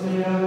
Señor.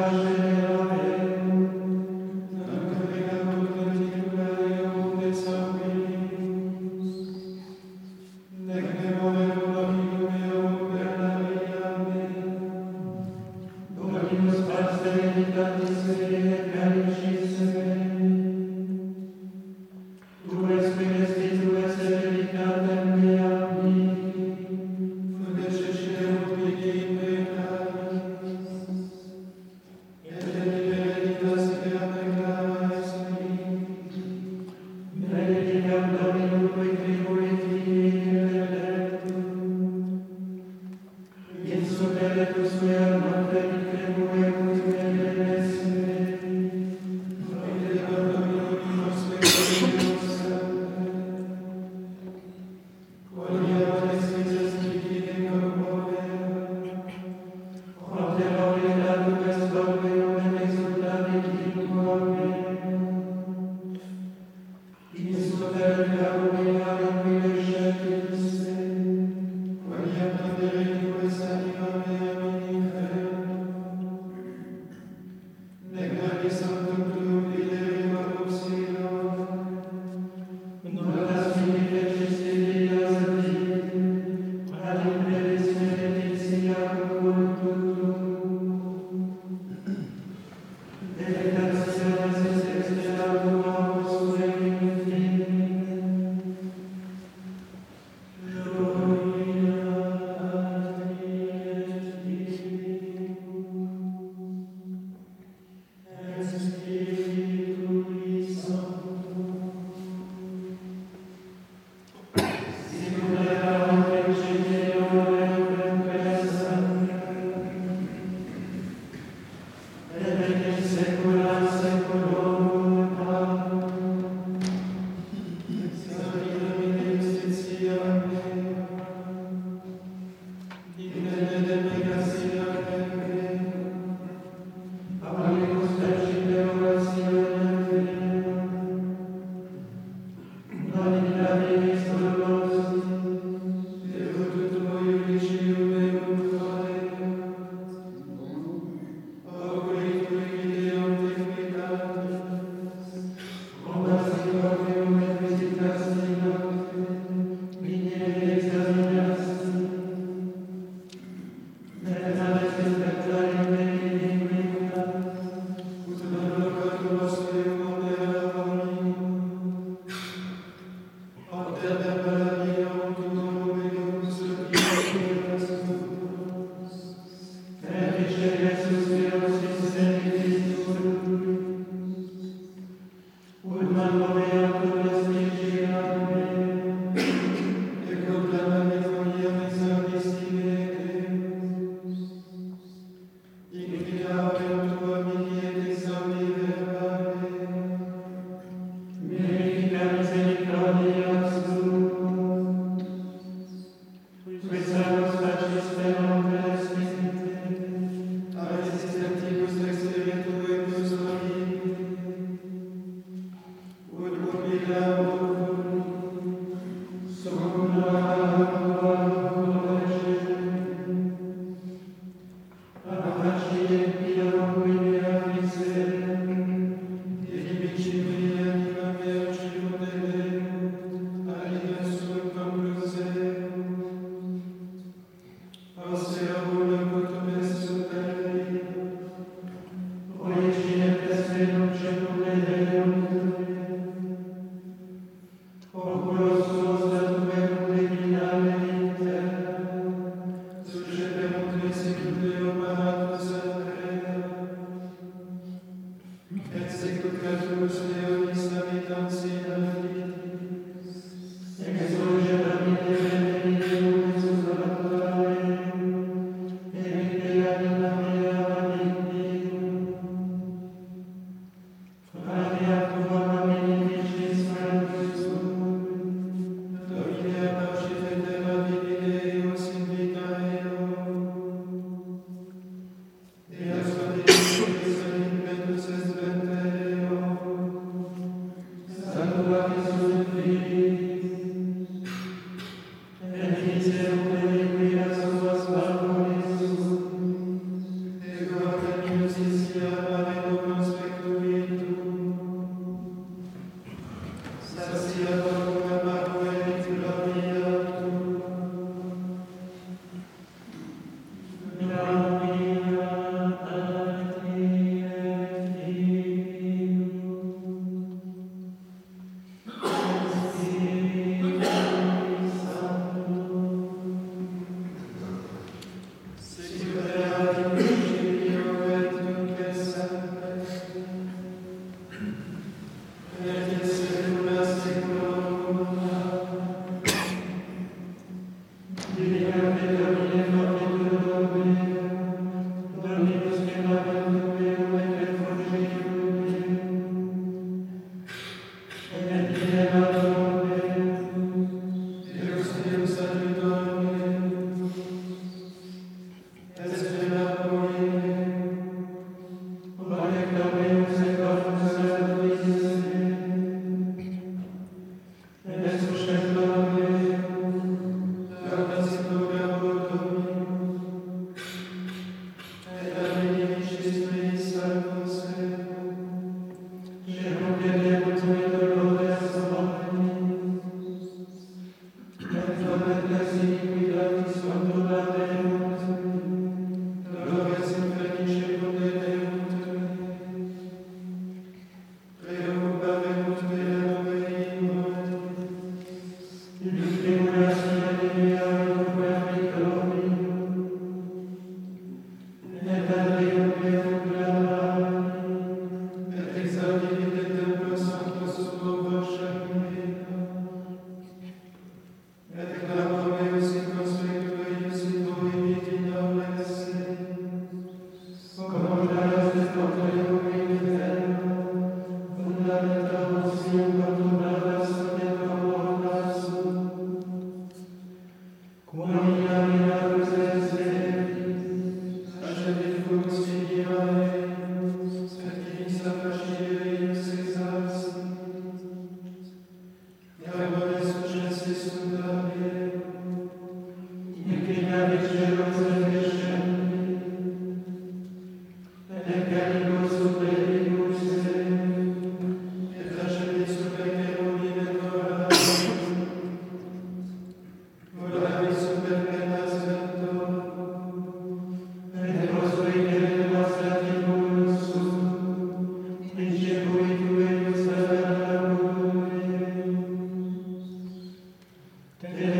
Today.